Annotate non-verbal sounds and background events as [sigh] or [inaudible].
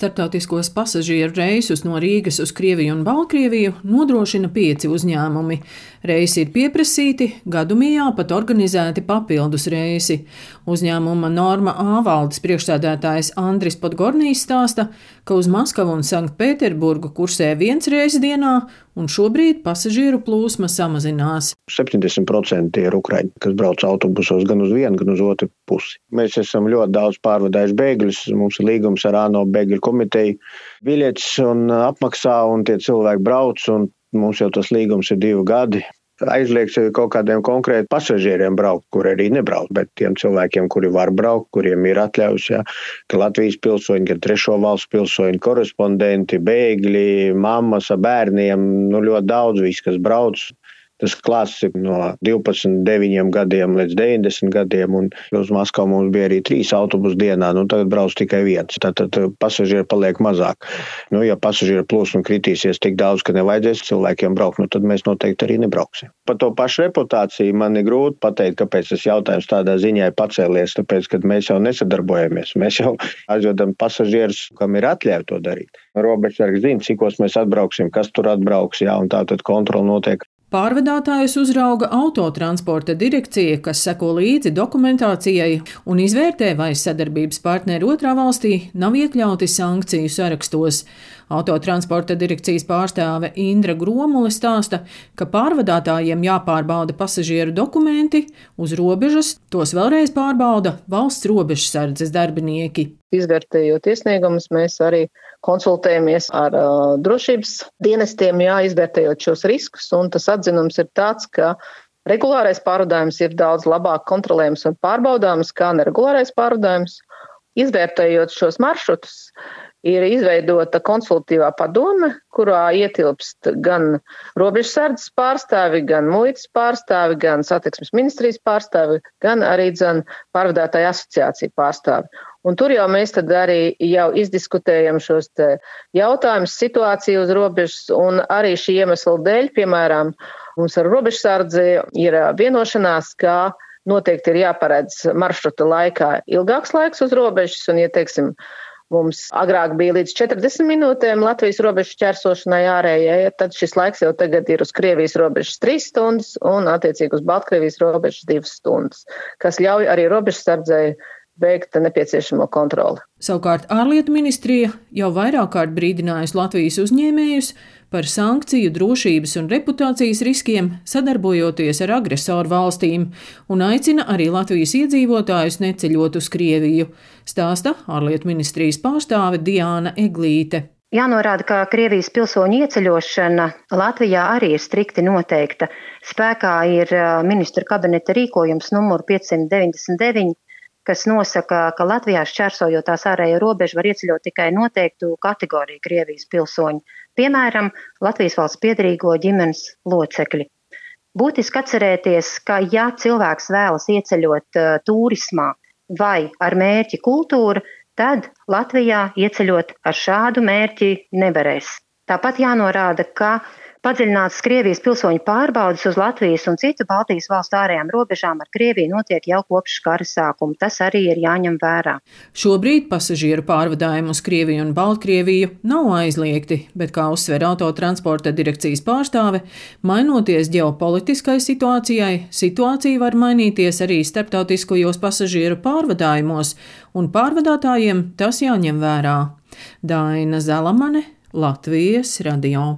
Startautiskos pasažieru reisus no Rīgas uz Krieviju un Baltkrieviju nodrošina pieci uzņēmumi. Reisi ir pieprasīti, gadu mijā pat organizēti papildus reisi. Uzņēmuma Norma A valdes priekšsēdētājs Andris Podgornīs stāsta, ka uz Maskavu un Sanktpēterburgu kursē viens reizes dienā, un šobrīd pasažieru plūsma samazinās. 70% ir ukraiņi, kas brauc autobusos gan uz vienu, gan uz otru pusi. Mēs esam ļoti daudz pārvadājuši bēgļus. Mums ir līgums ar ANO bēgļu komiteju biļetes un uh, apmaksā, un tie cilvēki brauc. Mums jau tas līgums ir divi gadi. Aizliegts jau kaut kādiem konkrētiem pasažieriem braukt, kur arī nebrauc, bet tiem cilvēkiem, kuri var braukt, kuriem ir atļaus, ja, ka Latvijas pilsoņi, ka trešo valstu pilsoņi, korespondenti, bēgļi, mammas ar bērniem, nu ļoti daudz viss, kas brauc. Tas klāsts ir no 12, 9 gadiem līdz 90 gadiem, uz Maskavu mums bija arī trīs autobusu dienā. Nu, tagad brauc tikai viens. Tad, tad pasažieri paliek mazāk. Nu, ja pasažieru plūsma kritīsies tik daudz, ka nevajadzēs cilvēkiem braukt, nu, tad mēs noteikti arī nebrauksim. Par to pašu reputāciju man ir grūti pateikt, kāpēc tas jautājums tādā ziņā ir pacēlies. Tāpēc, ka mēs jau nesadarbojamies. Mēs jau [laughs] aizvedam pasažierus, kam ir atļauts to darīt. Robežsargs zina, cikos mēs atbrauksim, kas tur atbrauks, jā, un tā tad kontrola notiek Pārvadātājus uzrauga autotransporta direkcija, kas seko līdzi dokumentācijai un izvērtē, vai sadarbības partneri otrā valstī nav iekļauti sankciju sarakstos. Autotransporta direkcijas pārstāve Indra Gromule stāsta, ka pārvadātājiem jāpārbauda pasažieru dokumenti uz robežas, tos vēlreiz pārbauda valsts robežsardzes darbinieki. Izvērtējot iesniegumus, mēs arī konsultējamies ar uh, drošības dienestiem, jā, izvērtējot šos riskus, tas atzinums ir tāds, ka regulārais pārvadājums ir daudz labāk kontrolējams un pārbaudāms kā neregulārais pārvadājums. Izvērtējot šos maršrutus, ir izveidota konsultatīvā padome, kurā ietilpst gan robežsardzes pārstāvi, gan muitas pārstāvi, gan satiksmes ministrijas pārstāvi, gan arī dzen pārvadātāja asociācija pārstāvi. Un tur jau mēs arī jau izdiskutējam šos jautājumus, situāciju uz robežas, un arī šī iemesla dēļ, piemēram, mums ar robežsardzi ir vienošanās, ka noteikti ir jāparedz maršruta laikā ilgāks laiks uz robežas, un, ja teiksim, mums agrāk bija līdz 40 minūtēm Latvijas robežu ķersošanai ārējai, tad šis laiks jau tagad ir uz Krievijas robežas 3 stundas un attiecīgi uz Baltkrievijas robežas 2 stundas, kas ļauj arī robežsardzēji veikt nepieciešamo kontroli. Savukārt ārlietu ministrija jau vairāk kārt brīdinājusi Latvijas uzņēmējus par sankciju, drošības un reputācijas riskiem, sadarbojoties ar agresoru valstīm, un aicina arī Latvijas iedzīvotājus neceļot uz Krieviju, stāsta ārlietu ministrijas pārstāve Diāna Eglīte. Jānorāda, ka Krievijas pilsoņu ieceļošana Latvijā arī ir strikti noteikta. Spēkā ir ministra kabineta rīkojums numur 599 kas nosaka, ka Latvijā šķērsojot tās ārējo robežu var ieceļot tikai noteiktu kategoriju Krievijas pilsoņu, piemēram, Latvijas valsts piedarīgo ģimenes locekļi. Būtiski atcerēties, ka ja cilvēks vēlas ieceļot uh, turismā vai ar mērķi kultūra, tad Latvijā ieceļot ar šādu mērķi nevarēs. Tāpat jānorāda, ka Padziļinātas Krievijas pilsoņu pārbaudas uz Latvijas un citu Baltijas valstu ārējām robežām ar Krieviju notiek jau kopš kara sākuma. Tas arī ir jāņem vērā. Šobrīd pasažieru pārvadājumi uz Krieviju un Baltkrieviju nav aizliegti, bet, kā uzsver autotransporta direkcijas pārstāve, mainoties ģeopolitiskai situācijai, situācija var mainīties arī starptautiskajos pasažieru pārvadājumos, un pārvadātājiem tas jāņem vērā. Daina Zalamane, Latvijas radio.